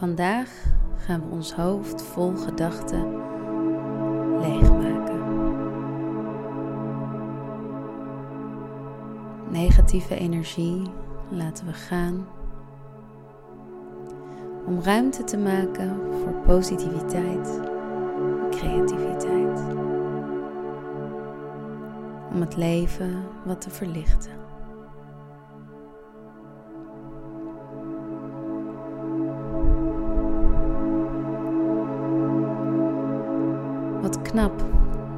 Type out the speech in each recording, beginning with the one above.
Vandaag gaan we ons hoofd vol gedachten leegmaken. Negatieve energie laten we gaan om ruimte te maken voor positiviteit creativiteit. Om het leven wat te verlichten. Knap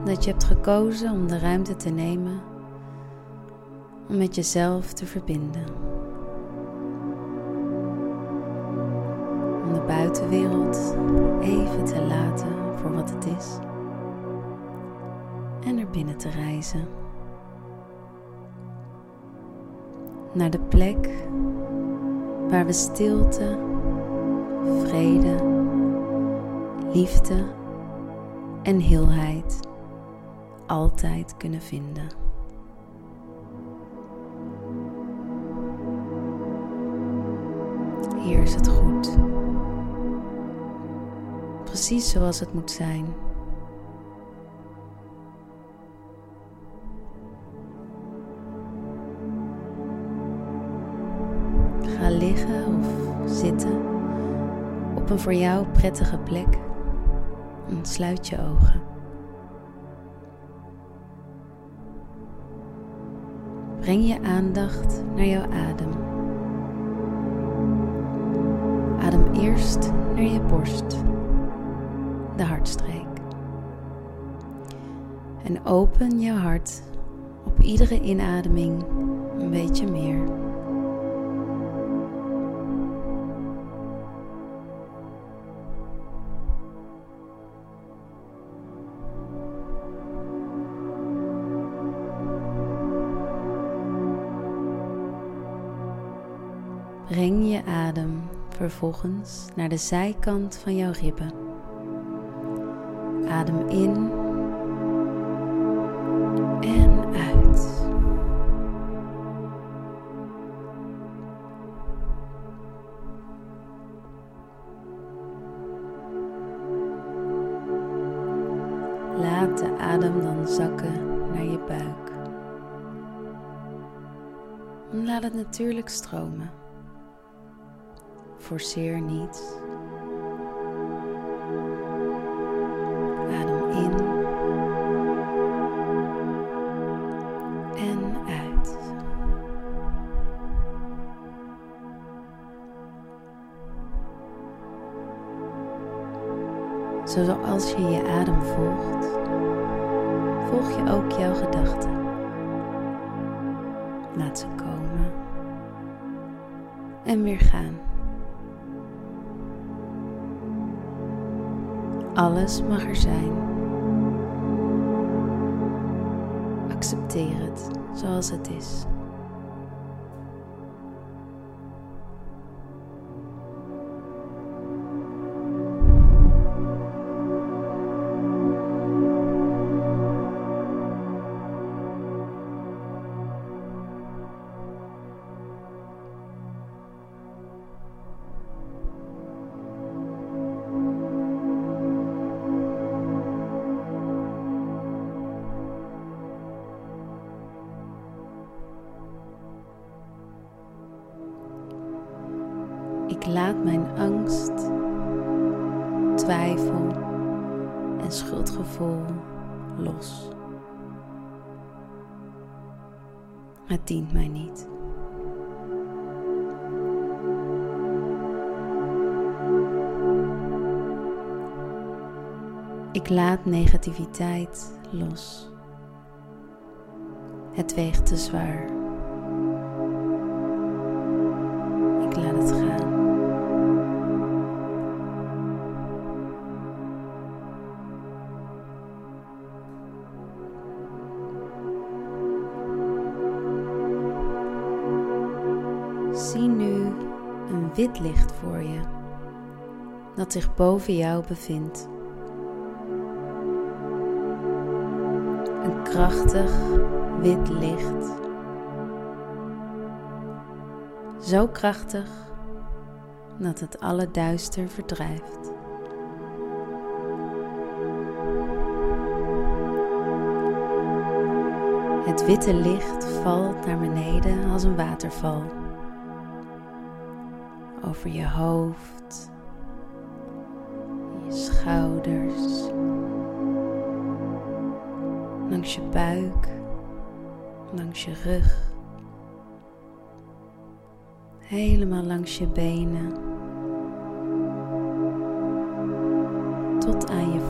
dat je hebt gekozen om de ruimte te nemen om met jezelf te verbinden. Om de buitenwereld even te laten voor wat het is en er binnen te reizen. Naar de plek waar we stilte, vrede, liefde en heelheid altijd kunnen vinden. Hier is het goed. Precies zoals het moet zijn. Ga liggen of zitten op een voor jou prettige plek sluit je ogen. Breng je aandacht naar jouw adem. Adem eerst naar je borst, de hartstreek. En open je hart op iedere inademing een beetje meer. Breng je adem vervolgens naar de zijkant van jouw ribben. Adem in en uit. Laat de adem dan zakken naar je buik. Laat het natuurlijk stromen. Forceer niet. Adem in en uit. Zoals je je adem volgt, volg je ook jouw gedachten. Laat ze komen en weer gaan. Alles mag er zijn. Accepteer het zoals het is. Ik laat mijn angst, twijfel en schuldgevoel los. Het dient mij niet. Ik laat negativiteit los. Het weegt te zwaar. Wit licht voor je dat zich boven jou bevindt. Een krachtig wit licht. Zo krachtig dat het alle duister verdrijft. Het witte licht valt naar beneden als een waterval. Over je hoofd, je schouders, langs je buik, langs je rug, helemaal langs je benen tot aan je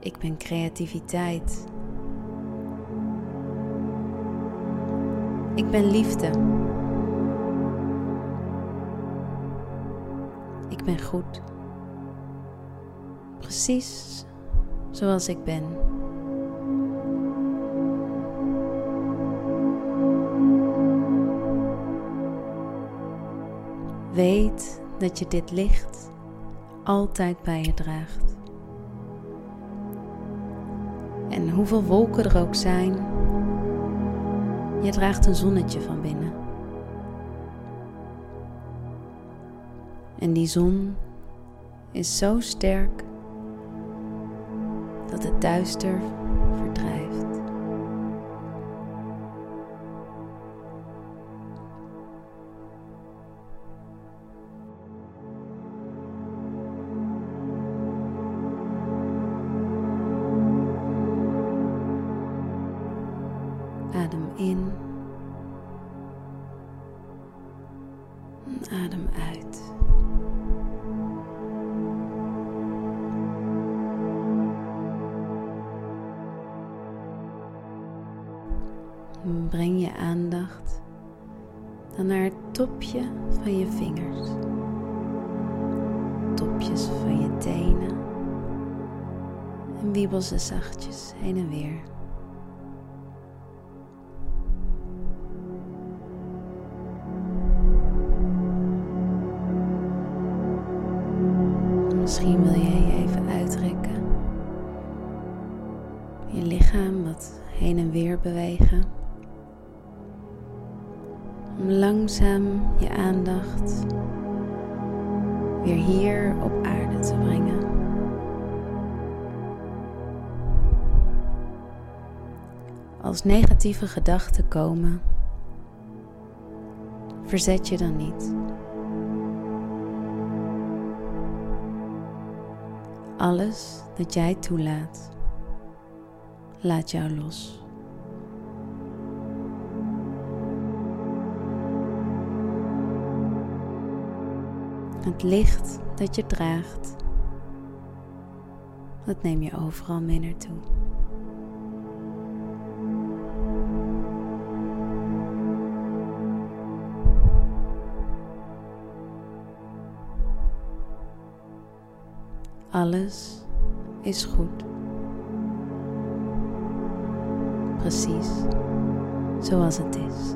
Ik ben creativiteit. Ik ben liefde. Ik ben goed. Precies zoals ik ben. Weet dat je dit licht altijd bij je draagt. En hoeveel wolken er ook zijn, je draagt een zonnetje van binnen. En die zon is zo sterk dat het duister Breng je aandacht dan naar het topje van je vingers, topjes van je tenen en wiebel ze zachtjes heen en weer. Om langzaam je aandacht weer hier op aarde te brengen. Als negatieve gedachten komen, verzet je dan niet. Alles dat jij toelaat, laat jou los. Het licht dat je draagt, dat neem je overal mee naartoe. Alles is goed. Precies zoals het is.